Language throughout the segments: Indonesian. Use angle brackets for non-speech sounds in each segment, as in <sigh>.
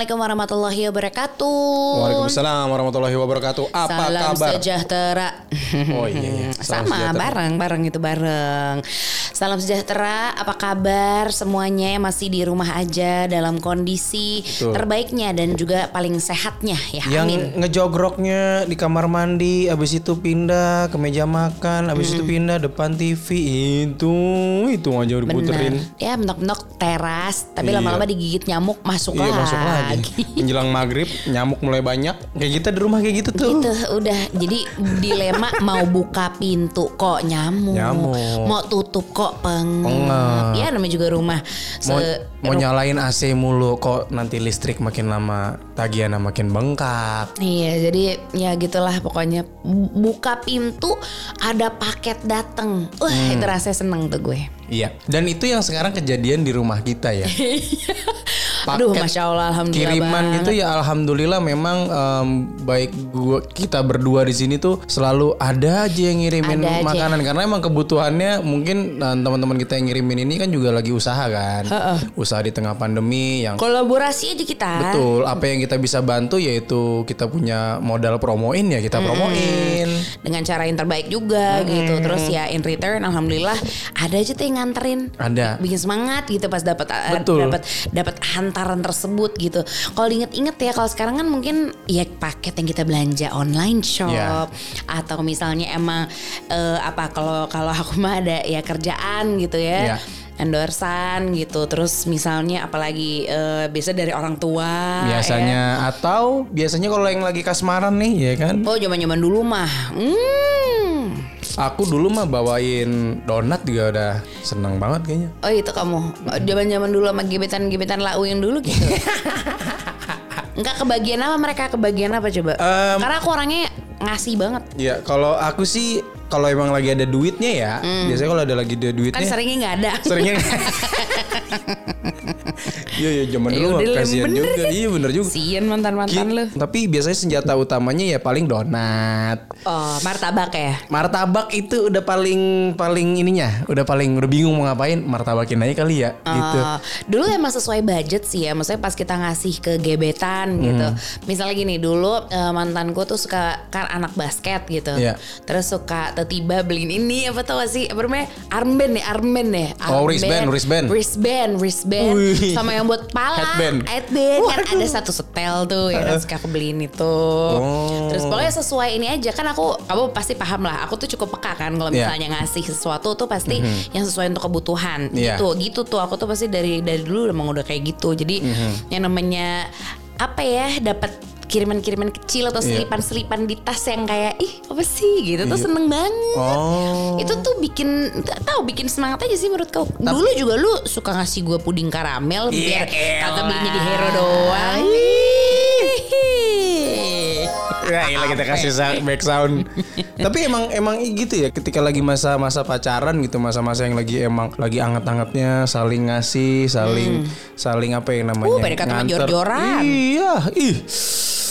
Assalamualaikum warahmatullahi wabarakatuh. Waalaikumsalam warahmatullahi wabarakatuh. Apa Salam kabar? sejahtera. Oh iya, iya. <laughs> Salam Sama sejahtera. bareng bareng itu bareng. Salam sejahtera. Apa kabar semuanya yang masih di rumah aja dalam kondisi Betul. terbaiknya dan juga paling sehatnya ya. Yang Amin. ngejogroknya di kamar mandi, abis itu pindah ke meja makan, abis itu pindah depan TV itu itu aja diputerin. Ya mentok-mentok teras, tapi Iya. lama-lama digigit nyamuk masuk Iya lagi. masuk lagi. Menjelang maghrib nyamuk mulai banyak. Kayak kita di rumah kayak gitu tuh. Gitu udah jadi dilema mau buka pintu kok nyamuk, Nyamuk. mau tutup kok peng. Pengap. Ya namanya juga rumah. Se- Mau, mau nyalain AC mulu kok nanti listrik makin lama tagihannya makin bengkak. Iya, jadi ya gitulah pokoknya Bu- buka pintu ada paket dateng. Wah, Hmm. itu rasanya seneng tuh gue. Iya. Dan itu yang sekarang kejadian di rumah kita ya. <laughs> Aduh, Paket masya Allah, alhamdulillah kiriman banget. gitu ya alhamdulillah memang em, baik gua kita berdua di sini tuh selalu ada aja yang ngirimin Ada aja. makanan karena emang kebutuhannya mungkin eh, teman-teman kita yang ngirimin ini kan juga lagi usaha kan usaha di tengah pandemi yang Kolaborasi aja kita. betul apa yang kita bisa bantu yaitu kita punya modal promoin ya kita promoin Dengan cara yang terbaik juga gitu. Terus ya in return alhamdulillah ada aja tuh yang nganterin. ada bikin semangat gitu pas dapat Betul. dapat dapat hantaran tersebut gitu. Kalau diinget-inget ya kalau sekarang kan mungkin ya paket yang kita belanja online shop Ya. atau misalnya emang eh, apa kalau kalau aku mah ada ya kerjaan gitu ya. Ya. endorsan gitu terus misalnya apalagi eh, biasa dari orang tua biasanya atau biasanya kalau yang lagi kasmaran nih ya kan ya. oh zaman zaman dulu mah hmm. Aku dulu mah bawain donat juga udah seneng banget kayaknya oh itu kamu zaman zaman dulu sama gebetan gebetan lau yang dulu gitu <laughs> Enggak kebagian apa mereka kebagian apa coba? Em, Karena aku orangnya ngasih banget. Ya kalau aku sih kalau emang lagi ada duitnya ya, biasanya kalau ada lagi ada Kan duitnya seringnya nggak ada. seringnya <laughs> Iya ya zaman dulu udah, kasihan bener juga. kan? Iya bener juga. Sian mantan-mantan lu. Tapi biasanya senjata utamanya ya paling donat. Oh, martabak ya. Martabak itu udah paling paling ininya, udah paling udah bingung mau ngapain, martabakin aja kali ya gitu. Oh, dulu emang sesuai budget sih ya. Maksudnya pas kita ngasih ke gebetan gitu. Hmm. Misalnya gini, dulu eh, mantanku tuh suka kan anak basket gitu. Iya. Terus suka tiba-tiba beliin ini apa tau gak sih? Apa namanya? Armband ya, armband ya. Oh, Armband, wristband, wristband. Wristband, wristband. Sama yang buat pala. Headband. Headband. Kan ada satu setel tuh ya kan suka aku beliin itu. Oh. Terus pokoknya sesuai ini aja kan aku kamu pasti paham lah. Aku tuh cukup peka kan kalau Iya. misalnya ngasih sesuatu tuh pasti yang sesuai untuk kebutuhan Iya. gitu gitu tuh aku tuh pasti dari dari dulu emang udah kayak gitu jadi Mhm. yang namanya apa ya dapat kiriman-kiriman kecil atau Iya. selipan-selipan di tas yang kayak ih apa sih gitu tuh seneng banget Oh. itu tuh bikin tahu bikin semangat aja sih menurut kau dulu juga lu suka ngasih gue puding karamel biar Iya, kagak belinya di. Hero doang <laughs> Ya iyalah kita kasih back sound. <laughs> Tapi emang emang gitu ya ketika lagi masa-masa pacaran gitu, masa-masa yang lagi emang lagi anget-angetnya saling ngasih, saling saling apa yang namanya? Uh, PDKT jor-joran. Iya, ih.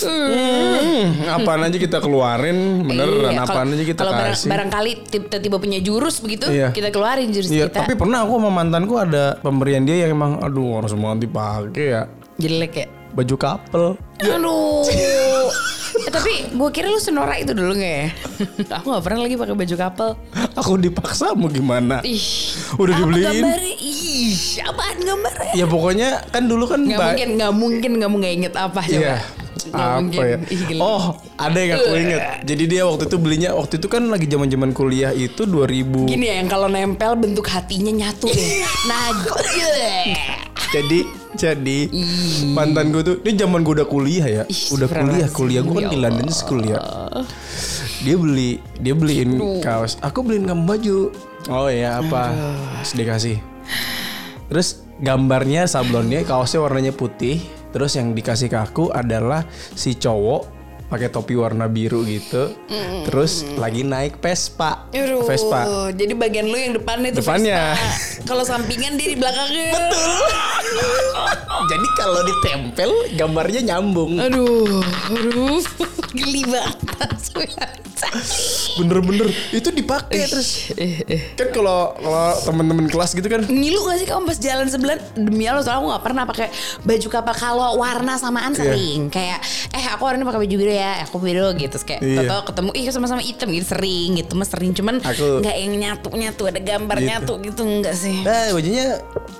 Hmm, apaan aja kita keluarin, beneran Iya, apaan kalau- aja kita kalau barang- kasih. barangkali tiba-tiba punya jurus begitu Iya. kita keluarin jurus Iya, kita tapi pernah aku sama mantanku ada pemberian dia yang emang aduh harus semua dipakai ya. jelek ya Baju couple. Aduh. <laughs> Eh, tapi gue kira lu senora itu dulu gak ya? <laughs> Aku gak pernah lagi pakai baju couple. Aku dipaksa mau gimana? Ih. Udah apa dibeliin. gambarnya? Ih, apaan gambarnya? Ya pokoknya kan dulu kan Gak mungkin, gak mungkin kamu gak inget apa coba. Iya. Nggak Apa mungkin. ya? Oh, ada yang aku inget. Jadi dia waktu itu belinya waktu itu kan lagi zaman-zaman kuliah itu 2000. Gini ya, yang kalau nempel bentuk hatinya nyatu deh. nah, Jadi jadi mantan gue tuh ini zaman gue udah kuliah ya. Ih, udah kuliah, kuliah gue kan Ya di London kuliah. Dia beli dia beliin kaos. Aku beliin kamu baju. Oh ya apa? Terus dia kasih. Terus gambarnya sablonnya kaosnya warnanya putih. Terus yang dikasih ke aku adalah si cowok pakai topi warna biru gitu. Terus lagi naik Vespa. Aduh, Vespa. jadi bagian lu yang depan itu Depannya. Vespa. Kalau sampingan dia di belakangnya. <laughs> Jadi kalau ditempel gambarnya nyambung. Aduh, aduh, <laughs> geli banget. Bener-bener itu dipakai terus. Kan kalau kalau teman-teman kelas gitu kan Ngilu gak sih kamu pas jalan sebelah Demi Allah soalnya aku gak pernah pakai baju kapal Kalau warna samaan Iya. sering Kayak eh aku hari ini pakai baju biru ya Aku biru gitu Terus kayak Iya. tau ketemu Ih sama-sama hitam gitu Sering gitu Mas sering Cuman Aku- gak yang nyatu-nyatu Ada gambar Gitu. nyatu gitu Enggak sih Eh bajunya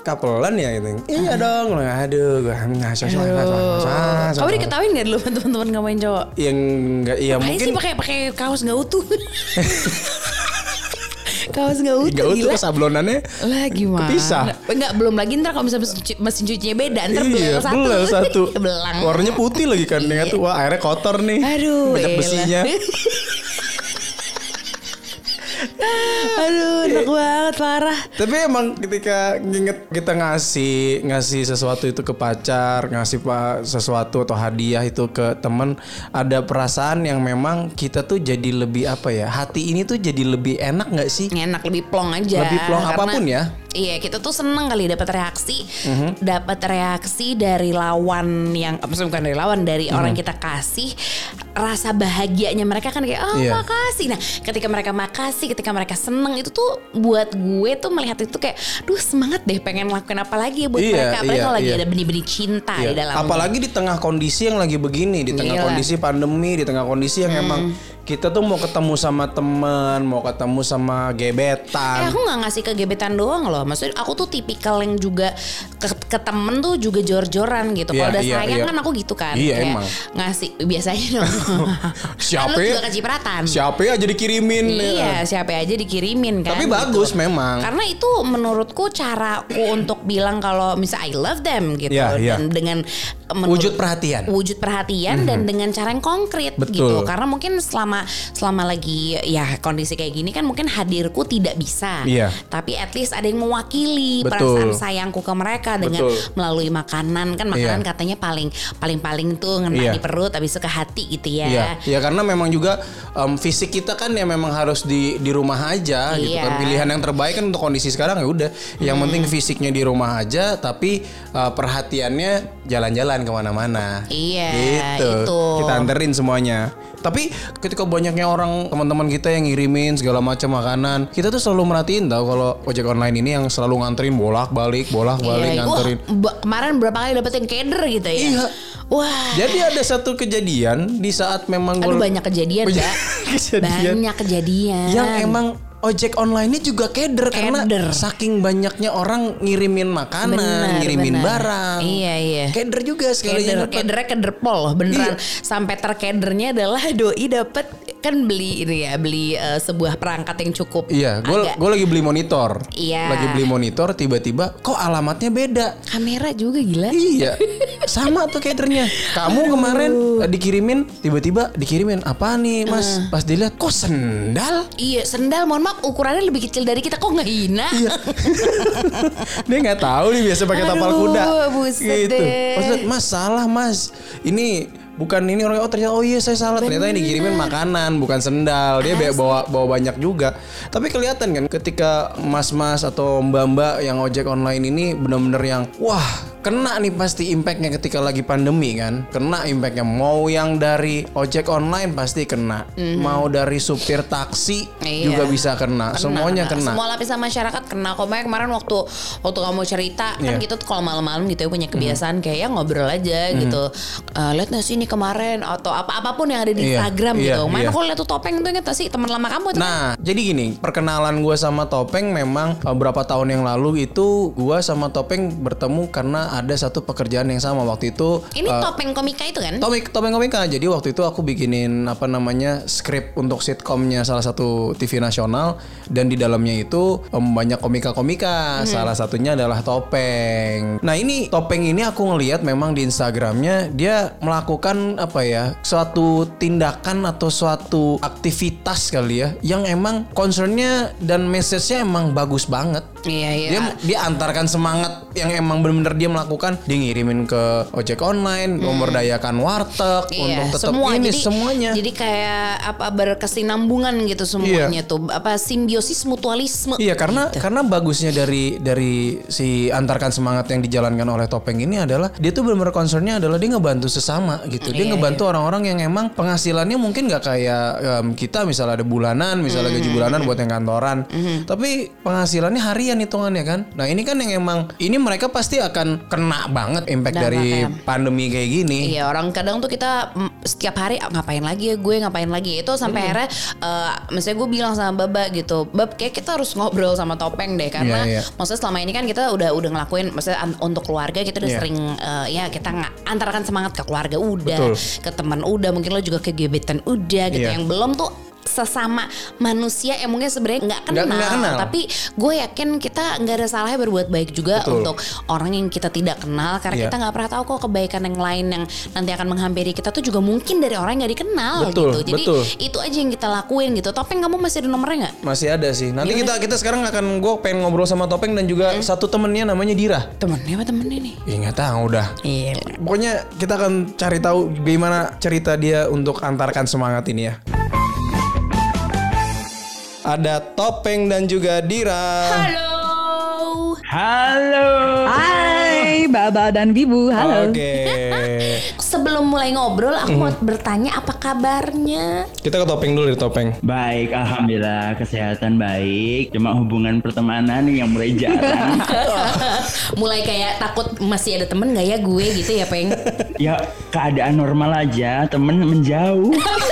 kapelan ya gitu. Iya dong. Aduh, gue nggak nggak nggak sesuai. Kamu diketawain gak dulu teman-teman kamu yang cowok Yang nggak, iya mungkin sih pakai pakai kaos gak utuh <laughs> Kaos gak utuh nggak utuh sablonannya. lah gimana? Kepisah. Enggak belum lagi ntar kalau misalnya mesin, cu- mesin cucinya beda ntar Iya, belel satu. belel satu. <laughs> Belang. Warnanya putih lagi kan. Yang tuh wah airnya kotor nih. Aduh, Banyak elah. besinya. <laughs> <laughs> Aduh, enak banget parah. Tapi emang ketika nginget kita ngasih ngasih sesuatu itu ke pacar, ngasih pak sesuatu atau hadiah itu ke temen, ada perasaan yang memang kita tuh jadi lebih apa ya? Hati ini tuh jadi lebih enak nggak sih? Enak lebih plong aja. Lebih plong apa pun ya. Iya, kita tuh seneng kali dapat reaksi, Mhm. dapat reaksi dari lawan yang, eh, maksudnya bukan dari lawan, dari Mhm. orang kita kasih, rasa bahagianya mereka kan kayak, oh Iya. makasih. Nah, ketika mereka makasih, ketika mereka seneng itu tuh buat gue tuh melihat itu kayak, duh semangat deh pengen lakuin apa lagi ya buat Iya, mereka. Apalagi iya, kalau lagi iya. ada benih-benih cinta Iya. di dalam. Apalagi di tengah kondisi yang lagi begini, di tengah Gila. kondisi pandemi, di tengah kondisi yang emang kita tuh mau ketemu sama teman, mau ketemu sama Eh gebetan. aku nggak ngasih ke gebetan doang loh. Maksudnya aku tuh tipikal yang juga ke, ke temen tuh juga jor-joran gitu. Kalau udah iya, sayang iya. kan aku gitu kan. Iya, Kayak emang. Ngasih biasanya dong. <laughs> Siapa Kan lu ya? juga kecipratan. Siapa aja dikirimin? Iya, siapa aja dikirimin kan. Tapi gitu. bagus memang. Karena itu menurutku caraku untuk bilang kalau misal I love them gitu Iya, iya. dan dengan menurut- Wujud perhatian. wujud perhatian dan dengan cara yang konkret Betul. gitu karena mungkin selama selama lagi ya kondisi kayak gini kan mungkin hadirku tidak bisa Iya. tapi at least ada yang mewakili Betul. perasaan sayangku ke mereka dengan Betul. melalui makanan kan makanan Iya. katanya paling paling paling tuh ngena Iya. di perut habis itu ke hati gitu ya Iya, ya karena memang juga em, fisik kita kan ya memang harus di di rumah aja gitu Iya. kan. Pilihan yang terbaik kan untuk kondisi sekarang ya udah. Yang penting fisiknya di rumah aja, tapi eh, perhatiannya jalan-jalan ke mana-mana. Iya, gitu. itu. Kita anterin semuanya. Tapi ketika banyaknya orang teman-teman kita yang ngirimin segala macam makanan, kita tuh selalu merhatiin tau kalau ojek online ini yang selalu nganterin bolak-balik, bolak-balik Iya. nganterin. Wah, kemarin berapa kali dapet yang keder gitu ya Iya. wah Jadi ada satu kejadian di saat memang aduh gua- banyak kejadian Mbak. <laughs> kejadian. banyak kejadian yang emang ojek online ini juga keder, karena Keder. saking banyaknya orang ngirimin makanan, Benar, ngirimin benar. barang. Iya, iya. Keder juga sekali Keder, kedernya keder pol beneran. Iya. Sampai terkedernya adalah <laughs> doi dapet kan beli ini ya beli eh, sebuah perangkat yang cukup. Iya, gue gue lagi beli monitor. Iya. Lagi beli monitor, tiba-tiba kok alamatnya beda. kamera juga gila. Iya, sama tuh kedernya. Kamu kemarin eh, dikirimin, tiba-tiba dikirimin apa nih, Mas? Pas dilihat, kok sendal? Iya sendal mohon maaf ukurannya lebih kecil dari kita kok nggak hina. Iya. <laughs> Dia nggak tahu nih biasa pakai tapal Aduh, kuda. buset deh. Pas liat, mas salah mas. Ini bukan ini orang oh ternyata oh iya saya salah ternyata yang dikirimin makanan bukan sendal dia be- bawa bawa banyak juga tapi kelihatan kan ketika mas-mas atau mbak-mbak yang ojek online ini benar-benar yang wah kena nih pasti impactnya ketika lagi pandemi kan kena impactnya mau yang dari ojek online pasti kena mau dari supir taksi Mhm. Iya. juga bisa kena, semuanya kena, Semua lapisan masyarakat kena. Kok kemarin waktu waktu kamu cerita kan Iya. Mhm. gitu kalau malam-malam gitu ya punya kebiasaan kayak ya ngobrol aja gitu. Eh, lihat nggak sih ini kemarin atau apa apa pun yang ada di Iya, Instagram iya, gitu. Mana iya. kalau lihat tuh topeng tuh inget nggak sih teman lama kamu itu? Nah, jadi gini, perkenalan gue sama Topeng memang beberapa tahun yang lalu itu gue sama Topeng bertemu karena ada satu pekerjaan yang sama waktu itu. ini uh, topeng komika itu kan? Topeng Topeng Komika. Jadi waktu itu aku bikinin apa namanya skrip untuk sitkomnya salah satu TV nasional dan di dalamnya itu um, banyak komika-komika. Salah satunya adalah Topeng. Nah ini Topeng ini aku ngelihat memang di Instagramnya dia melakukan apa ya suatu tindakan atau suatu aktivitas kali ya yang emang concernnya dan message-nya emang bagus banget. Iya iya. Dia dia antarkan semangat yang emang bener-bener dia melakukan, dia ngirimin ke ojek online, memberdayakan warteg Iya, untuk tetap semua ini jadi semuanya. jadi kayak apa berkesinambungan gitu semuanya tuh apa simbiosis mutualisme. Iya karena Gitu. karena bagusnya dari dari si antarkan semangat yang dijalankan oleh Topeng ini adalah dia tuh benar-benar concernnya adalah dia ngebantu sesama gitu. Gitu. Dia ngebantu orang-orang yang emang penghasilannya mungkin nggak kayak em, kita misalnya ada bulanan, misalnya gaji bulanan buat yang kantoran. Tapi penghasilannya harian hitungannya kan. Nah, ini kan yang emang ini mereka pasti akan kena banget impact dari pandemi kayak gini. Iya orang kadang tuh kita mm, setiap hari "Ah, ngapain lagi ya gue ngapain lagi itu sampai akhirnya eh, misalnya gue bilang sama Baba gitu Bab kayak kita harus ngobrol sama Topeng deh karena Iya, iya. maksudnya selama ini kan kita udah udah ngelakuin maksudnya untuk keluarga kita udah Iya. sering eh, ya kita nggak antarkan semangat ke keluarga udah Betul. ke teman udah mungkin lo juga ke gebetan udah gitu Iya. yang belum tuh sesama manusia yang mungkin sebenarnya nggak kenal, kenal. tapi gue yakin kita nggak ada salahnya berbuat baik juga Betul. untuk orang yang kita tidak kenal karena Iya. kita nggak pernah tahu kok kebaikan yang lain yang nanti akan menghampiri kita tuh juga mungkin dari orang yang nggak dikenal Betul, gitu jadi betul. itu aja yang kita lakuin gitu topeng kamu masih ada nomornya nggak Masih ada sih. Nanti kita kita sekarang akan gue pengen ngobrol sama Topeng dan juga satu temennya namanya Dira. temennya apa temennya nih Ya nggak tahu udah. iya Pokoknya kita akan cari tahu gimana cerita dia untuk antarkan semangat ini ya. Ada Topeng dan juga Dira. halo Halo. Hai, Baba dan Bibu. Halo. Oke. <laughs> sebelum mulai ngobrol aku mau bertanya apa kabarnya Kita ke Topeng dulu deh Topeng. Baik, alhamdulillah kesehatan baik. Cuma hubungan pertemanan yang mulai jarang. <laughs> mulai kayak takut masih ada temen nggak ya gue gitu ya peng ya keadaan normal aja, temen menjauh. <laughs>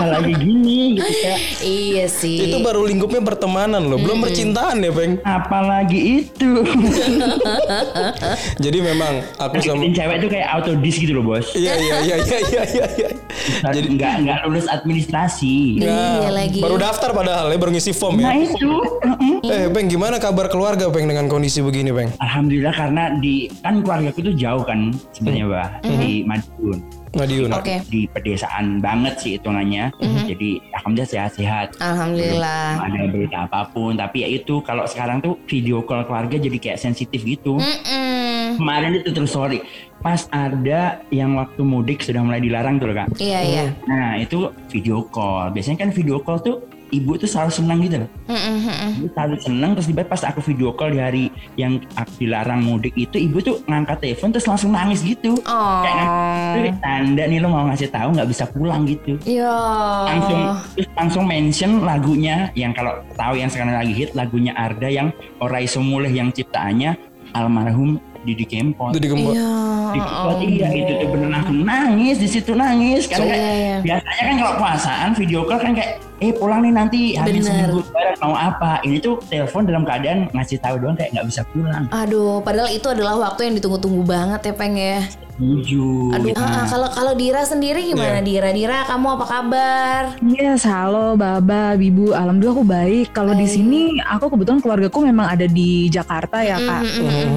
Apalagi gini gitu kayak iya sih Itu baru lingkupnya pertemanan loh, belum percintaan ya Peng. apalagi itu. <laughs> Jadi memang aku sama cewek itu kayak auto dis gitu loh, Bos. Iya iya iya iya iya iya. iya. Jadi nggak nggak lulus administrasi. Iya Nah, lagi. Baru daftar padahal ya, baru ngisi form Nah ya. itu, mm-mm. Eh, Peng gimana kabar keluarga Peng dengan kondisi begini Peng? alhamdulillah karena di kan keluarga tuh jauh kan sebenarnya bah di Madiun. Madiun. Oke. di pedesaan banget sih hitungannya. Jadi alhamdulillah sehat-sehat. Alhamdulillah. Belum ada berita apa pun. Tapi ya itu kalau sekarang tuh video call keluarga jadi kayak sensitif gitu. Mm-mm. Kemarin itu terus sorry pas ada yang waktu mudik sudah mulai dilarang tuh loh kak. Iya iya. Nah itu video call. Biasanya kan video call tuh ibu tuh selalu senang gitu loh. Ibu selalu senang terus tiba pas aku video call di hari yang aku dilarang mudik itu ibu tuh ngangkat telepon terus langsung nangis gitu. Oh. Kayak ngangkat, tanda nih lo mau ngasih tahu nggak bisa pulang gitu. Ya. langsung terus langsung mention lagunya yang kalau tahu yang sekarang lagi hit lagunya Arda yang Orai Semuleh yang ciptaannya almarhum Didi Kempot. Itu digembok. Iya. Didi Kempot iya itu tuh bener langsung nangis di situ nangis karena Iya, kayak iya. biasanya kan kalau puasaan video call kan kayak eh pulang nih nanti habis Bener. seminggu lebaran mau apa ini tuh telepon dalam keadaan ngasih tahu doang kayak nggak bisa pulang Aduh, padahal itu adalah waktu yang ditunggu-tunggu banget ya Peng ya. setuju Aduh, ah, ah, kalau kalau Dira sendiri gimana Dira? Dira, kamu apa kabar? Yes, halo Baba, Bibu. Alhamdulillah aku baik. Kalau di sini aku kebetulan keluargaku memang ada di Jakarta ya kak.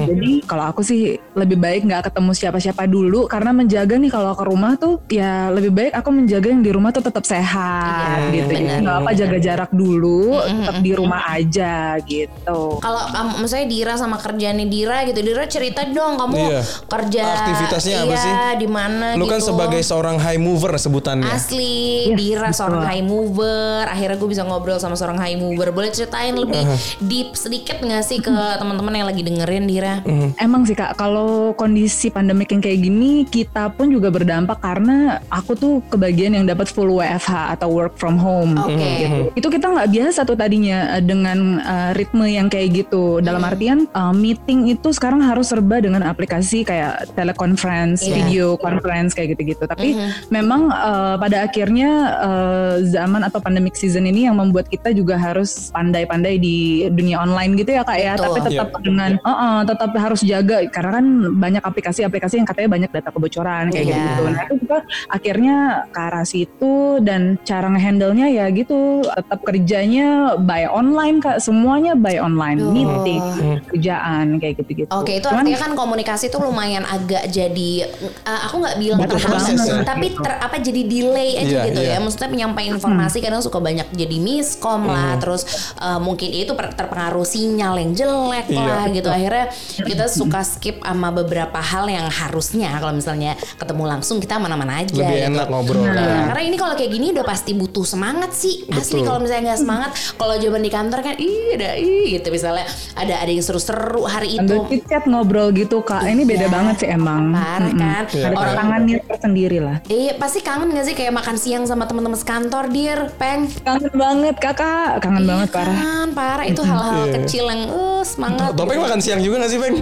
Jadi kalau aku sih lebih baik nggak ketemu siapa-siapa dulu karena menjaga nih kalau ke rumah tuh ya lebih baik aku menjaga yang di rumah tuh tetap sehat Iya, gitu. benar, Jadi nggak apa jaga jarak dulu, tetap di rumah aja gitu. Kalau kamu misalnya Dira sama kerjaannya Dira gitu, Dira cerita dong kamu Iya. kerja Aktivitasnya apa iya, sih? di mana Lu kan gitu. sebagai seorang high mover sebutannya. Asli, Yes, Dira betul. seorang high mover. Akhirnya gue bisa ngobrol sama seorang high mover. Boleh ceritain lebih deep sedikit gak sih ke teman-teman yang lagi dengerin Dira? Emang sih kak, kalau kondisi pandemik yang kayak gini, kita pun juga berdampak karena aku tuh kebagian yang dapat full WFH atau work from home. Oke. Gitu. Itu kita nggak biasa tuh tadinya eh, dengan eh, ritme yang kayak gitu. Dalam artian eh, meeting itu sekarang harus serba dengan aplikasi kayak teleconference, Iya. video conference kayak gitu-gitu. Tapi memang eh, pada akhirnya eh, zaman atau pandemic season ini yang membuat kita juga harus pandai-pandai di dunia online gitu ya kak ya. Betul. Tapi tetap dengan uh, uh, tetap harus jaga karena kan banyak aplikasi-aplikasi yang katanya banyak data kebocoran kayak Iya. gitu. Nah itu kita akhirnya ke arah situ dan cara ngehandle-nya ya gitu tetap kerjanya by online kak semuanya by online Duh. meeting kerjaan kayak gitu-gitu. Oke, itu Cuman- artinya kan komunikasi tuh lumayan agak jadi uh, aku nggak bilang terhambat, proses tapi ter, apa jadi delay aja Iya, gitu iya. ya. Maksudnya penyampaian informasi kadang suka banyak jadi miskom lah, terus uh, mungkin itu terpengaruh sinyal yang jelek Iya. lah gitu. Akhirnya kita suka skip sama beberapa hal yang harusnya kalau misalnya ketemu langsung kita mana-mana aja. Lebih gitu. enak ngobrol. Nah, kan. karena ini kalau kayak gini udah pasti butuh semangat sih asli kalau misalnya nggak semangat kalau zaman di kantor kan ih ada ih gitu misalnya ada ada yang seru-seru hari itu Sambil chat ngobrol gitu kak. Ini beda Iya. banget sih emang. Parah Mm-mm. kan? Ada Orang- tangannya tersendiri lah. Iya pasti kangen gak sih kayak makan siang sama teman-teman sekantor dir peng Kangen banget kakak. Kangen banget parah. kan parah itu hal-hal kecil yang uh, semangat Topeng makan siang juga gak sih Peng?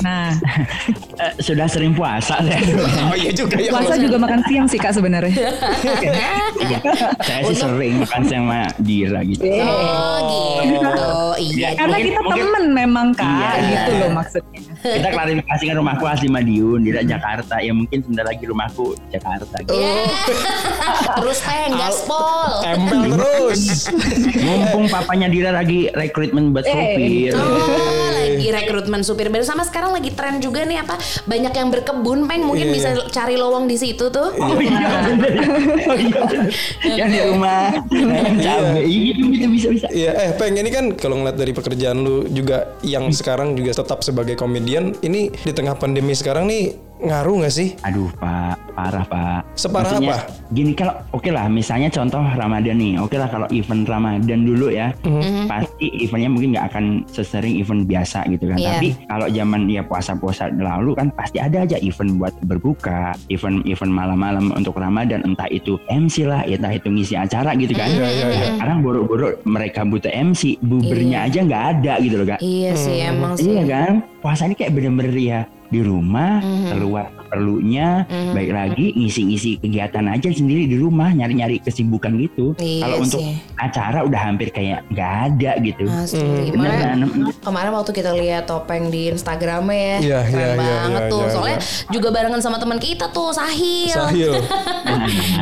Nah, <laughs> Eh, sudah sering puasa saya. oh iya juga ya. puasa juga makan siang sih kak sebenarnya. <laughs> Iya. saya sih sering makan sama Dira gitu. oh gitu iya Ya, Karena Mungkin- kita mungkin- temen memang kak, Iya. gitu loh maksudnya. Kita klarifikasi kan rumahku asli Madiun, Dira Jakarta. Ya mungkin sebentar lagi rumahku Jakarta. Gitu. <laughs> terus peng gaspol Tempel terus. <laughs> Mumpung papanya Dira lagi rekrutmen buat Eh. sopir. Oh, lagi rekrutmen supir baru sama sekarang lagi tren juga nih apa banyak yang berkebun peng mungkin Iya. bisa cari lowong di situ tuh Oh iya, bener. <laughs> oh iya, bener. yang di rumah nanam cabai, iya bisa bisa bisa. Iya, eh Peng ini kan kalau ngeliat dari pekerjaan lu juga yang sekarang juga tetap sebagai komedian, ini di tengah pandemi sekarang nih ngaruh nggak sih? Aduh pak, parah pak. Separah Maksudnya, apa? Gini kalau oke lah, misalnya contoh Ramadan nih, oke lah kalau event Ramadan dulu ya, Mhm. pasti eventnya mungkin nggak akan sesering event biasa gitu kan. Iya. Tapi kalau zaman ya puasa-puasa lalu kan pasti ada aja event buat berbuka, event-event malam-malam untuk Ramadan, entah itu MC lah, entah itu ngisi acara gitu kan. Iya, iya, iya. Sekarang boro-boro mereka butuh MC, bubernya aja nggak ada gitu loh kak. iya sih emang sih Iya kan? Puasa ini kayak bener-bener ya di rumah, Mhm. keluar perlunya, Mhm. baik lagi ngisi-ngisi kegiatan aja sendiri di rumah, nyari-nyari kesibukan gitu. Iya Kalau untuk acara udah hampir kayak nggak ada gitu. Bener Kemarin, kan? kemarin waktu kita lihat topeng di Instagramnya ya, Iya, keren iya, iya, banget iya, tuh. iya, Soalnya iya. juga barengan sama teman kita tuh, Sahil. Sahil. <laughs>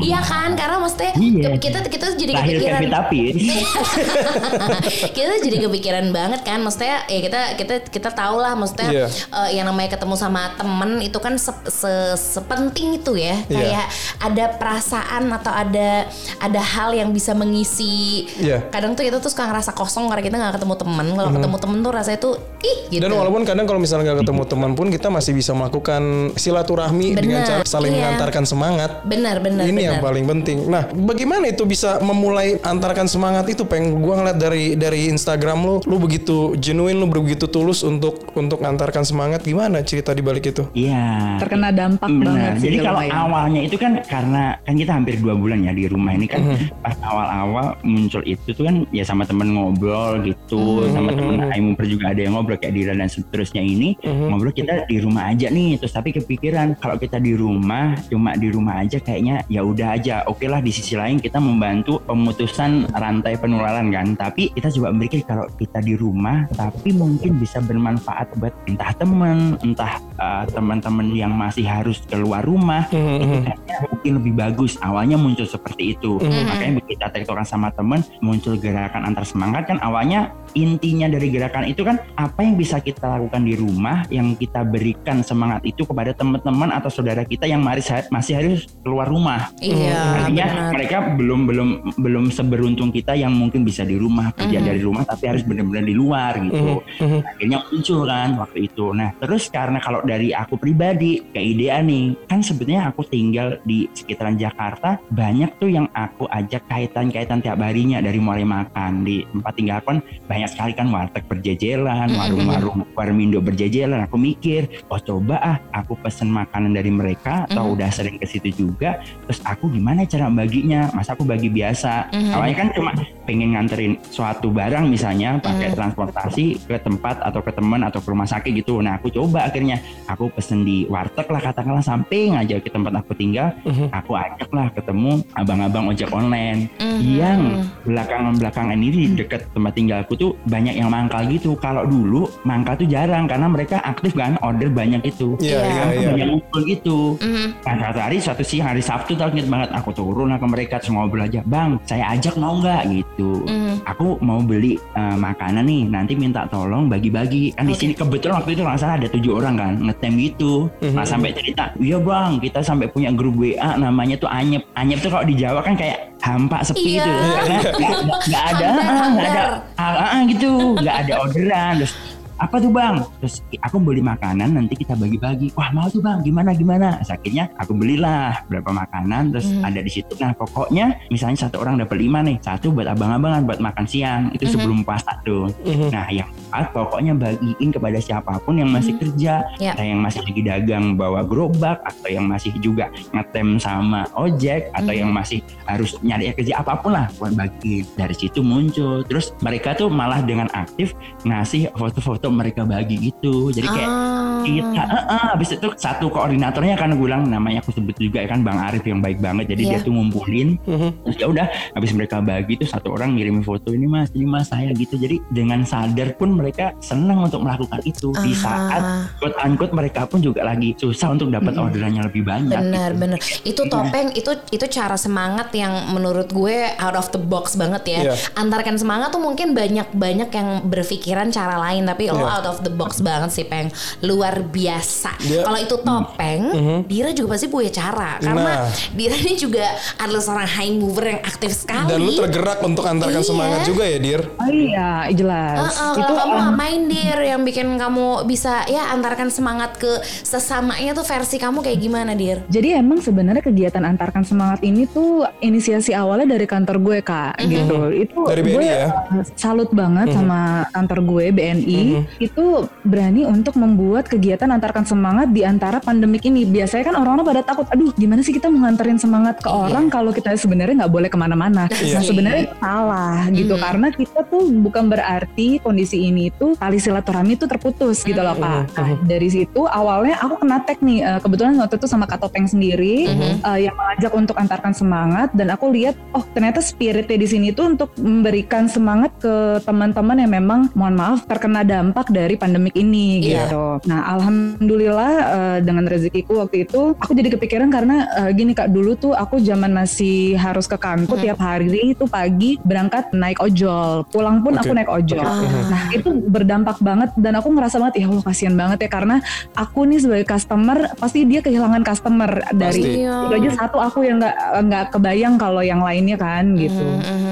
Iya kan, karena maksudnya Iya. ke- kita kita jadi Lahir kepikiran. Tapis. <laughs> kita jadi kepikiran banget kan, maksudnya ya kita kita kita tahu lah, maksudnya Iya. eh, yang namanya ketemu sama temen itu kan se- se- sepenting itu ya, Iya. kayak ada perasaan atau ada ada hal yang bisa mengisi. Iya. Kadang tuh kita tuh suka ngerasa kosong karena kita nggak ketemu temen. Kalau ketemu temen tuh rasanya tuh ih gitu. Dan walaupun kadang kalau misalnya nggak ketemu teman pun kita masih bisa melakukan silaturahmi dengan Benar, cara saling iya. mengantarkan semangat. benar benar ini yang benar. paling penting. Nah, bagaimana itu bisa memulai antarkan semangat itu? Peng, gua ngeliat dari dari Instagram lu, lu begitu genuine, lu begitu tulus untuk untuk antarkan semangat. Gimana cerita di balik itu? Iya. Terkena dampak Benar. banget sih Jadi kalau lumayan. awalnya itu kan karena kan kita hampir dua bulan ya di rumah ini kan Mhm. pas awal-awal muncul itu tuh kan ya sama temen ngobrol gitu, Mhm, sama temen Aimuper juga ada yang ngobrol kayak Dira dan seterusnya ini Mhm. ngobrol kita di rumah aja nih. Terus tapi kepikiran kalau kita di rumah cuma di rumah aja kayaknya ya udah aja. Oke lah di sisi lain kita membantu pemutusan rantai penularan kan. Tapi kita coba berpikir kalau kita di rumah tapi mungkin bisa bermanfaat buat entah temen, entah uh, teman-teman yang masih harus keluar rumah itu kayaknya mungkin lebih bagus. Awalnya muncul seperti itu. Makanya begitu kita tektokan sama temen muncul gerakan antar semangat kan awalnya intinya dari gerakan itu kan apa yang bisa kita lakukan di rumah yang kita berikan semangat itu kepada teman-teman atau saudara kita yang masih masih harus keluar rumah Iya, Artinya benar. mereka belum belum belum seberuntung kita yang mungkin bisa di rumah kerja Mhm. dari rumah tapi harus benar-benar di luar gitu. Mhm. Akhirnya muncul kan waktu itu. Nah terus karena kalau dari aku pribadi ke idean nih kan sebetulnya aku tinggal di sekitaran Jakarta banyak tuh yang aku ajak kaitan-kaitan tiap harinya dari mulai makan di tempat tinggal aku kan banyak sekali kan warteg berjejelan, warung-warung warmindo berjejelan. Aku mikir, oh coba ah aku pesen makanan dari mereka atau Mhm. udah sering ke situ juga terus aku gimana cara baginya masa aku bagi biasa Mhm. awalnya kan cuma pengen nganterin suatu barang misalnya pakai Mhm. transportasi ke tempat atau ke teman atau ke rumah sakit gitu nah aku coba akhirnya aku pesen di warteg lah katakanlah samping aja ke tempat aku tinggal Mhm. aku ajak lah ketemu abang-abang ojek online Mhm. yang belakangan-belakangan ini di dekat tempat tinggalku tuh banyak yang mangkal gitu kalau dulu mangkal tuh jarang karena mereka aktif kan order banyak itu Iya, Iya. iya, iya. banyak ngumpul gitu Mhm. Nah, suatu hari suatu siang hari Sabtu tau inget banget aku turun lah ke mereka terus ngobrol aja bang saya ajak mau nggak gitu Mhm. aku mau beli eh, makanan nih nanti minta tolong bagi-bagi kan di Oke. sini kebetulan waktu itu nggak salah ada tujuh orang kan ngetem gitu nah sampai cerita iya bang kita sampai punya grup WA namanya tuh Anyep Anyep tuh kalau di Jawa kan kayak hampa sepi Iya. itu karena nggak- nggak ada ah, nggak ada hambar. ah, ah, gitu nggak ada orderan terus apa tuh bang? Terus aku beli makanan nanti kita bagi-bagi. Wah mau tuh bang? Gimana gimana? Terus akhirnya aku belilah berapa makanan terus Hmm. ada di situ. Nah pokoknya misalnya satu orang dapat lima nih satu buat abang-abangan buat makan siang. Itu Hmm. sebelum puasa tuh. Mhm. nah yang empat pokoknya bagiin kepada siapa pun yang masih kerja Ya. ada yang masih lagi dagang bawa gerobak atau yang masih juga ngetem sama ojek atau yang masih harus nyari kerja apa pun lah buat bagi dari situ muncul. Terus mereka tuh malah dengan aktif ngasih foto-foto mereka bagi gitu jadi kayak Ah. Kita eh, eh, habis itu satu koordinatornya kan gue bilang namanya aku sebut juga ya kan Bang Arif yang baik banget jadi Iya. dia tuh ngumpulin Mhm. terus ya udah habis mereka bagi tuh satu orang ngirim foto ini mas ini mas saya gitu jadi dengan sadar pun mereka senang untuk melakukan itu di saat Ah. quote unquote mereka pun juga lagi susah untuk dapat orderannya lebih banyak Benar, gitu. benar. Itu topeng itu itu cara semangat yang menurut gue out of the box banget ya. Iya. Antarkan semangat tuh mungkin banyak-banyak yang berpikiran cara lain tapi lo Iya. out of the box banget sih, Peng. Luar biasa. Dia- Kalau itu topeng, Dira juga pasti punya cara karena Nah. Dira ini juga adalah seorang high mover yang aktif sekali. Dan lu tergerak untuk antarkan Iya. semangat juga ya, Dir? Oh iya, jelas. Heeh, itu kalau kamu um, ngapain dir yang bikin kamu bisa ya antarkan semangat ke sesamanya tuh versi kamu kayak gimana dir? Jadi emang sebenarnya kegiatan antarkan semangat ini tuh inisiasi awalnya dari kantor gue kak, gitu. Itu Dari BNI gue ya? uh, salut banget sama kantor gue BNI. Itu berani untuk membuat kegiatan antarkan semangat di antara pandemik ini. Biasanya kan orang-orang pada takut, aduh gimana sih kita mau nganterin semangat ke orang kalau kita sebenarnya nggak boleh ke mana-mana. Iya. Nah sebenarnya salah gitu karena kita tuh bukan berarti kondisi ini tuh tali silaturahmi itu terputus gitu loh kak. Nah, dari situ awalnya aku kena tag nih eh, kebetulan waktu itu sama Kak Topeng sendiri eh, yang mengajak untuk antarkan semangat dan aku lihat oh ternyata spiritnya di sini tuh untuk memberikan semangat ke teman-teman yang memang mohon maaf terkena dampak dari pandemik ini Iya. gitu. Nah alhamdulillah eh, dengan rezekiku waktu itu aku jadi kepikiran karena eh, gini kak dulu tuh aku zaman masih harus ke kantor tiap hari itu pagi berangkat naik ojol pulang pun Oke. aku naik ojol. Nah itu berdampak banget dan aku ngerasa banget ya Allah kasihan banget ya karena aku nih sebagai customer pasti dia kehilangan customer dari Pasti. Iya. itu aja satu aku yang nggak nggak kebayang kalau yang lainnya kan gitu.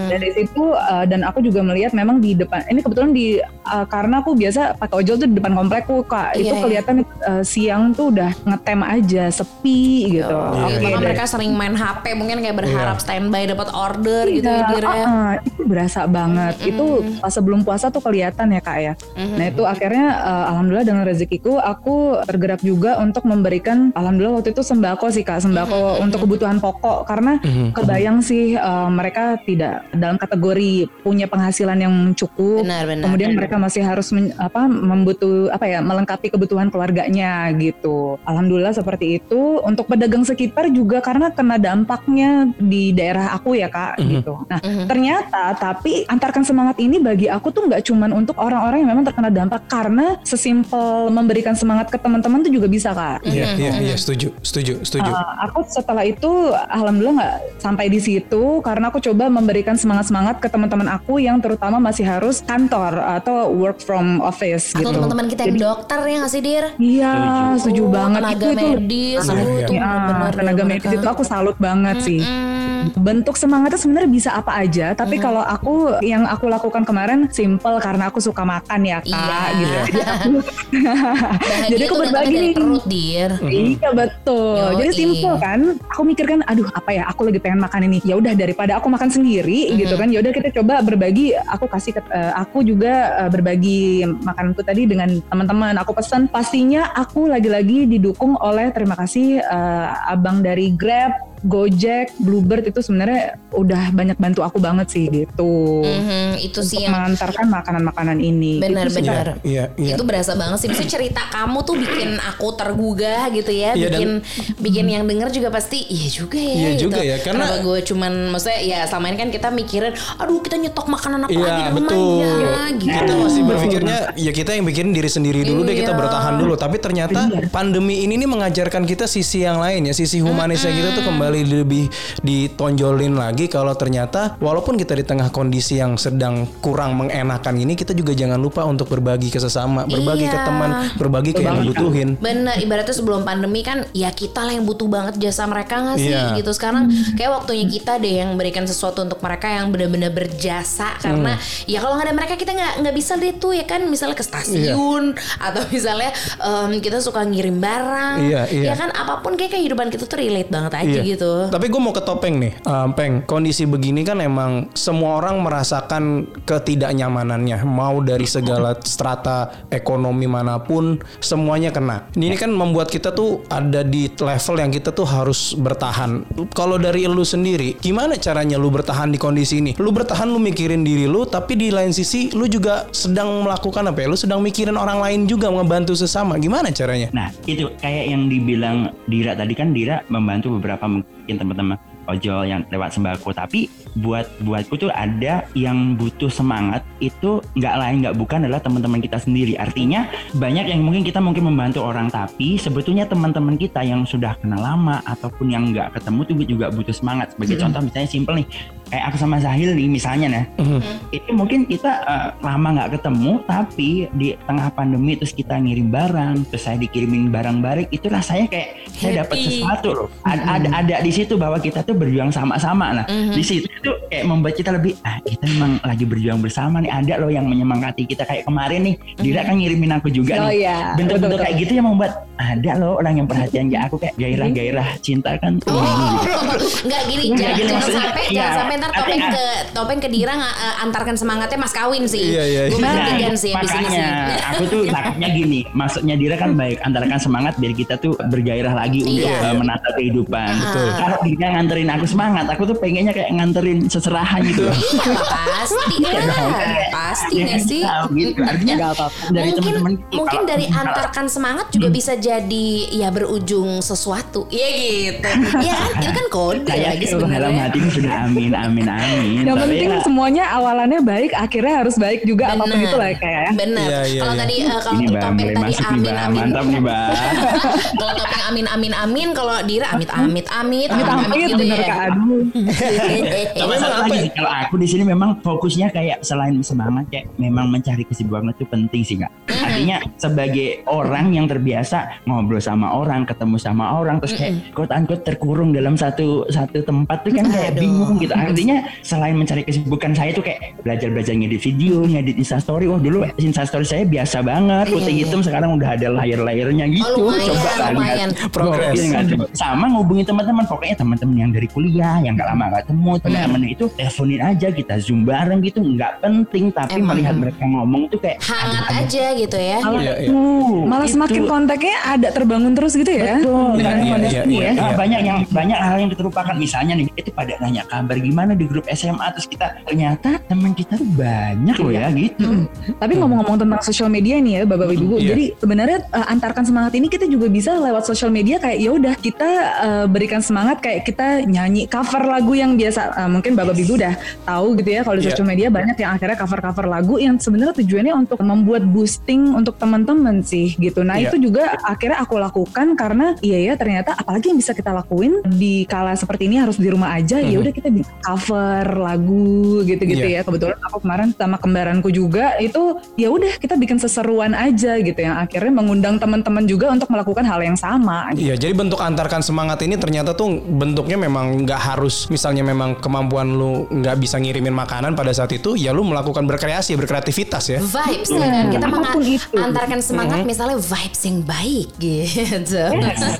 Dari situ uh, dan aku juga melihat memang di depan ini kebetulan di uh, karena aku biasa pakai ojol tuh di depan komplekku kak Iya, itu iya. Kelihatan uh, siang tuh udah ngetem aja sepi gitu. Oh, Oke, karena dari- mereka sering main HP mungkin kayak berharap standby dapat order gitu ya Iya, dir ya. uh-uh, itu berasa banget. Itu pas sebelum puasa tuh kelihatan ya kak ya. Nah itu akhirnya uh, alhamdulillah dengan rezekiku aku tergerak juga untuk memberikan alhamdulillah waktu itu sembako sih kak sembako untuk kebutuhan pokok karena kebayang sih uh, mereka tidak dalam kategori punya penghasilan yang cukup. Benar, benar. Kemudian mereka masih harus men- apa membutuh apa ya melengkapi kebutuhan keluarganya gitu. Alhamdulillah seperti itu. Untuk pedagang sekitar juga karena kena dampaknya di daerah aku ya kak gitu. Nah ternyata tapi antarkan semangat ini bagi aku tuh nggak cuman untuk orang-orang yang memang terkena dampak karena sesimpel memberikan semangat ke teman-teman tuh juga bisa kak. Iya, iya, iya, setuju, setuju, setuju. Uh, aku setelah itu alhamdulillah nggak sampai di situ karena aku coba memberikan semangat-semangat ke teman-teman aku yang terutama masih harus kantor atau work from office Atau gitu. teman-teman kita yang dokter ya nggak sih dir? Iya, setuju banget tenaga itu itu medis, Iya, aduh, iya. itu Ya, benar-benar tenaga dari medis itu aku salut banget sih. Hmm. Bentuk semangatnya sebenarnya bisa apa aja, tapi kalau aku yang aku lakukan kemarin simple karena aku suka makan ya kak, Iya. gitu. <laughs> Jadi aku, Bahagia jadi aku berbagi nih. perut dir. Iya betul. Yoi. Jadi simple kan. Aku mikir kan, aduh apa ya? Aku lagi pengen makan ini. Ya udah daripada aku makan sendiri gitu kan. Ya udah kita coba berbagi. Aku kasih ke, eh, aku juga eh, berbagi makananku tadi dengan teman-teman. Aku pesan. Pastinya aku lagi-lagi didukung oleh terima kasih eh, abang dari Grab. Gojek, Bluebird itu sebenarnya udah banyak bantu aku banget sih gitu. Mhm, itu sih Untuk yang mengantarkan makanan-makanan ini. Benar-benar. Iya, iya. Itu berasa banget sih. Maksudnya cerita kamu tuh bikin aku tergugah gitu ya. Iya, bikin dan- bikin yang denger juga pasti iya juga ya. Iya gitu. juga ya, karena- Kenapa gue cuman maksudnya ya selama ini kan kita mikirin, aduh kita nyetok makanan apa lagi Iya rumah betul. ya gitu. Kita masih berpikirnya ya kita yang bikin diri sendiri dulu deh kita Iya. bertahan dulu. Tapi ternyata pandemi ini nih mengajarkan kita sisi yang lain ya, sisi humanisnya kita tuh kembali kembali lebih ditonjolin lagi kalau ternyata walaupun kita di tengah kondisi yang sedang kurang mengenakan ini kita juga jangan lupa untuk berbagi ke sesama, berbagi ke Iya. teman, berbagi ke yang butuhin. Bener, ibaratnya sebelum pandemi kan ya kita lah yang butuh banget jasa mereka nggak sih Iya. gitu. Sekarang kayak waktunya kita deh yang berikan sesuatu untuk mereka yang benar-benar berjasa karena ya kalau nggak ada mereka kita nggak nggak bisa deh tuh ya kan misalnya ke stasiun atau misalnya em, kita suka ngirim barang. Iya, iya. Ya kan apa pun kayak kehidupan kita tuh relate banget aja gitu. Tapi gue mau ke topeng nih, Um, peng. Kondisi begini kan emang semua orang merasakan ketidaknyamanannya, mau dari segala strata ekonomi mana pun, semuanya kena. Ini kan membuat kita tuh ada di level yang kita tuh harus bertahan. Kalau dari lu sendiri, gimana caranya lu bertahan di kondisi ini? Lu bertahan, lu mikirin diri lu, tapi di lain sisi lu juga sedang melakukan apa ya? Lu sedang mikirin orang lain juga ngebantu sesama. Gimana caranya? Nah itu kayak yang dibilang Dira tadi kan Dira membantu beberapa mungkin teman-teman ojol yang lewat sembako. Tapi buat buatku tuh ada yang butuh semangat itu nggak lain nggak bukan adalah teman-teman kita sendiri. Artinya banyak yang mungkin kita mungkin membantu orang tapi sebetulnya teman-teman kita yang sudah kenal lama ataupun yang nggak ketemu tuh juga butuh semangat. Sebagai contoh misalnya simple nih kayak aku sama Zahil nih misalnya nah itu mungkin kita eh, lama nggak ketemu tapi di tengah pandemi terus kita ngirim barang terus saya dikirimin barang-barang itu rasanya kayak saya dapat sesuatu loh. Ada, ada ada di situ bahwa kita tuh berjuang sama-sama. Nah di situ itu kayak membuat kita lebih ah kita memang lagi berjuang bersama nih. Ada loh yang menyemangati kita kayak kemarin nih. Dira kan ngirimin aku juga Oh nih. iya, bentuk-bentuk kayak gitu yang membuat ada loh orang yang perhatian ya aku kayak gairah-gairah cinta kan. Oh, nggak gini, Nggak jangan, gini, jangan sampai, iya. jangan sampai ntar topeng Artinya- ke topeng ke Dira nggak, eh, antarkan semangatnya Mas Kawin sih. Iya, iya, Gue iya. Nah, sih makanya aku tuh takutnya gini. Maksudnya Dira kan baik antarakan semangat biar kita tuh bergairah lagi untuk Iya. uh, menata kehidupan. Betul. kalau Dira nganterin aku semangat aku tuh pengennya kayak nganterin seserahan gitu. Iya, pasti Iya. kan lah, kayak- pasti ya kan, sih? gitu. Artinya Nggak apa-apa. dari mungkin teman-teman mungkin kalau- dari kalau- antarkan semangat juga bisa jadi ya berujung sesuatu. Iya gitu. Ya kan itu kan kode saya lagi tuh dalam sebenarnya. Hatiku sudah amin amin amin. Yang Tapi penting ya, semuanya awalannya baik, akhirnya harus baik juga apa pun Bener. itu lah kayak ya. bener Iya, iya, kalau iya. tadi eh, kalau topeng tadi amin amin. Mantap nih bang <laughs> kalau topeng amin amin amin kalau Dira amit amit amit Amit amit gitu ya. Kak. <laughs> Satu apa lagi ya? kalau aku di sini memang fokusnya kayak selain semangat kayak memang mencari kesibukan itu penting sih kak. Artinya sebagai orang yang terbiasa ngobrol sama orang, ketemu sama orang, terus kayak quote unquote terkurung dalam satu satu tempat tuh kan kayak Aduh. bingung gitu. Artinya selain mencari kesibukan saya tuh kayak belajar belajar ngedit video, ngedit instastory. Wah dulu instastory saya biasa banget, putih hitam sekarang udah ada layer-layernya gitu. lumayan, Coba lihat. lumayan. Progress. Nggak tuh? Sama ngubungin teman-teman, pokoknya teman-teman yang dari kuliah yang nggak lama nggak ketemu, teman-teman itu teleponin aja kita zoom bareng gitu, nggak penting. Tapi Emang. melihat mereka ngomong tuh kayak hangat aja gitu ya Iya, iya. Uh, Malah itu- semakin kontaknya ada terbangun terus gitu ya. Betul, Iya, iya, iya, iya, ya. iya. Banyak yang banyak hal yang terlupakan. Misalnya nih, itu pada nanya kabar gimana di grup SMA terus kita ternyata teman kita tuh banyak loh ya gitu. Tapi ngomong-ngomong tentang sosial media nih ya, Bapak Ibu. Iya. Jadi sebenarnya uh, antarkan semangat ini kita juga bisa lewat sosial media kayak ya udah kita uh, berikan semangat kayak kita nyanyi cover lagu yang biasa uh, mungkin Bapak Ibu udah tahu gitu ya kalau di Iya. sosial media banyak yang akhirnya cover-cover lagu yang sebenarnya tujuannya untuk membuat boosting untuk teman-teman sih gitu. Nah, Iya. itu juga akhirnya aku lakukan karena iya ya ternyata apalagi yang bisa kita lakuin di kala seperti ini harus di rumah aja ya udah kita bisa cover lagu gitu-gitu Iya. ya kebetulan aku kemarin sama kembaranku juga itu ya udah kita bikin seseruan aja gitu yang akhirnya mengundang teman-teman juga untuk melakukan hal yang sama gitu. Iya, jadi bentuk antarkan semangat ini ternyata tuh bentuknya memang nggak harus misalnya memang kemampuan lu nggak bisa ngirimin makanan pada saat itu, ya lu melakukan berkreasi, berkreativitas ya. vibes. Ya kan kita itu. mengantarkan semangat misalnya vibes yang baik gitu.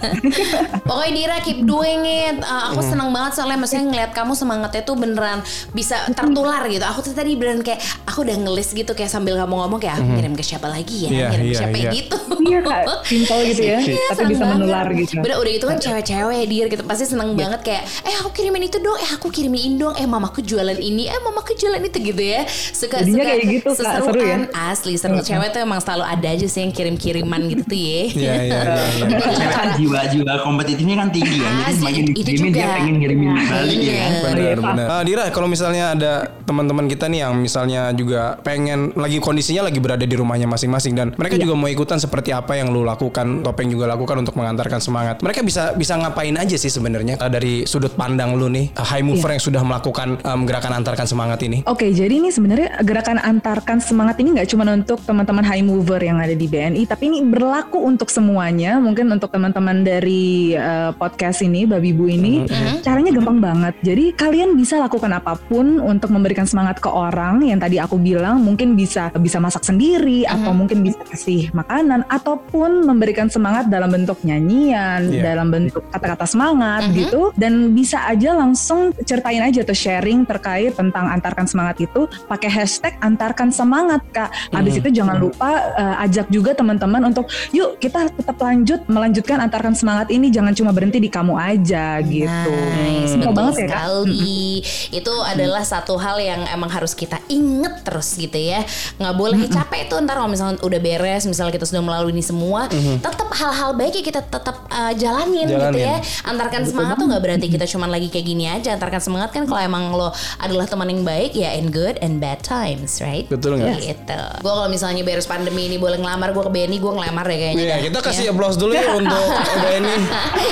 <laughs> Pokoknya Dira keep doing it. Uh, aku seneng banget soalnya maksudnya ngeliat kamu semangatnya tuh beneran bisa tertular gitu. Aku tuh tadi beneran kayak aku udah ngelis gitu kayak sambil kamu ngomong kayak aku ngirim ke siapa lagi ya? Iya, ngirim ke iya, siapa iya. gitu. Iya kak, simple gitu ya, <laughs> Iya, tapi bisa menular gitu. Bener udah gitu kan cewek-cewek dir gitu. Pasti seneng banget kayak eh aku kirimin itu dong, eh aku kirimin ini dong eh mamaku jualan ini eh mamaku jualan itu gitu ya suka Jadinya suka kayak gitu, Kak. seseruan Seru ya? asli seru cewek tuh emang selalu ada aja sih yang kirim kiriman gitu tuh ya <laughs> Iya iya iya. iya. <laughs> Cewek kan jiwa-jiwa kompetitifnya kan tinggi ya. Jadi semakin itu dikirimin dia pengen ngirimin balik ya Iya. kan. Benar, benar. Ah, Dira, kalau misalnya ada teman-teman kita nih yang misalnya juga pengen lagi kondisinya lagi berada di rumahnya masing-masing dan mereka juga mau ikutan seperti apa yang lu lakukan, Topeng juga lakukan untuk mengantarkan semangat. Mereka bisa bisa ngapain aja sih sebenarnya dari sudut pandang lu nih, high mover yang sudah melakukan em, gerakan antarkan semangat ini? Oke, jadi ini sebenarnya gerakan antarkan semangat ini nggak cuma untuk teman-teman high mover yang ada di BNI, tapi ini berlaku untuk semuanya. Mungkin untuk teman-teman dari eh, podcast ini, Babi Bu ini, caranya gampang banget. Jadi kalian bisa lakukan apa pun untuk memberikan semangat ke orang yang tadi aku bilang, mungkin bisa bisa masak sendiri atau mungkin bisa kasih makanan ataupun memberikan semangat dalam bentuk nyanyian, Iya. dalam bentuk kata-kata semangat gitu dan bisa aja langsung ceritain aja tuh sharing terkait tentang antarkan semangat itu pakai hashtag antarkan semangat kak habis itu jangan lupa eh, ajak juga teman-teman untuk yuk kita tetap lanjut melanjutkan antarkan semangat ini jangan cuma berhenti di kamu aja gitu Nice, Simpel betul banget ya kak sekali. Itu adalah satu hal yang emang harus kita inget terus gitu ya. Nggak boleh capek tuh ntar kalau misalnya udah beres, misalnya kita sudah melalui ini semua, tetap hal-hal baik ya kita tetap uh, jalanin, gitu Jalanin. ya. Antarkan semangat tuh nggak berarti kita cuman lagi kayak gini aja. Antarkan semangat kan kalau emang lo adalah teman yang baik ya in good and bad times, right? Betul nggak? Gitu. Gue kalau misalnya beres pandemi ini boleh ngelamar gue ke BNI, gue ngelamar deh kayaknya. Iya, dah. kita kasih Ya. applause dulu ya <laughs> untuk BNI.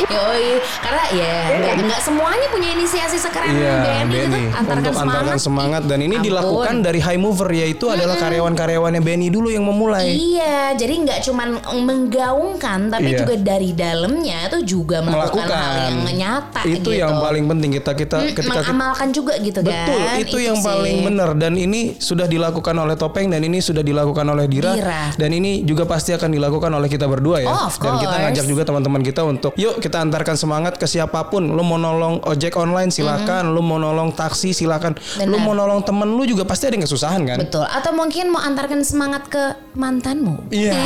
Yoi, karena ya nggak nggak semuanya punya inisiasi sekeren Iya, BNI gitu. BNI Antarkan untuk semangat. antarkan semangat dan ini Ampun. dilakukan dari high mover yaitu adalah karyawan-karyawannya BNI dulu yang memulai. Iya, jadi nggak cuman menggaungkan, tapi Iya. juga dari dalamnya itu juga melakukan, melakukan hal yang nyata itu gitu. yang paling penting kita kita ketika kita mengamalkan juga gitu Betul, kan. itu, yang sih. paling benar dan ini sudah dilakukan oleh Topeng dan ini sudah dilakukan oleh Dira, Dira. dan ini juga pasti akan dilakukan oleh kita berdua ya. Oh, of dan kita ngajak juga teman-teman kita untuk yuk kita antarkan semangat ke siapa pun. Lu mau nolong ojek online silakan, lu mau nolong taksi silakan, lu Benar. mau nolong temen lu juga pasti ada yang kesusahan kan? Betul. Atau mungkin mau antarkan semangat ke mantanmu. Iya. <laughs>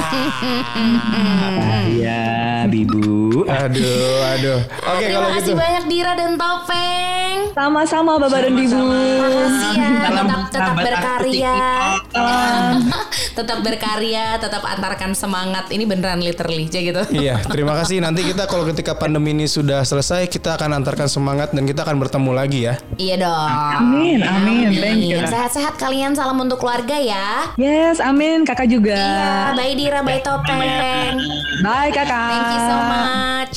Iya, Bibu. aduh, aduh. Oke Terima kalau kasih gitu. banyak Dira dan Topeng. Sama-sama Baba dan Makasih ya, tetap tetap berkarya. <laughs> tetap berkarya, tetap antarkan semangat. Ini beneran literally aja gitu. Iya, terima kasih. Nanti kita kalau ketika pandemi ini sudah selesai, kita akan antarkan semangat dan kita akan bertemu lagi ya. Iya dong. amin amin thank you Sehat-sehat kalian. Salam untuk keluarga ya. yes amin kakak juga Iya, bye Dira, bye Topeng. bye kakak Thank you so much.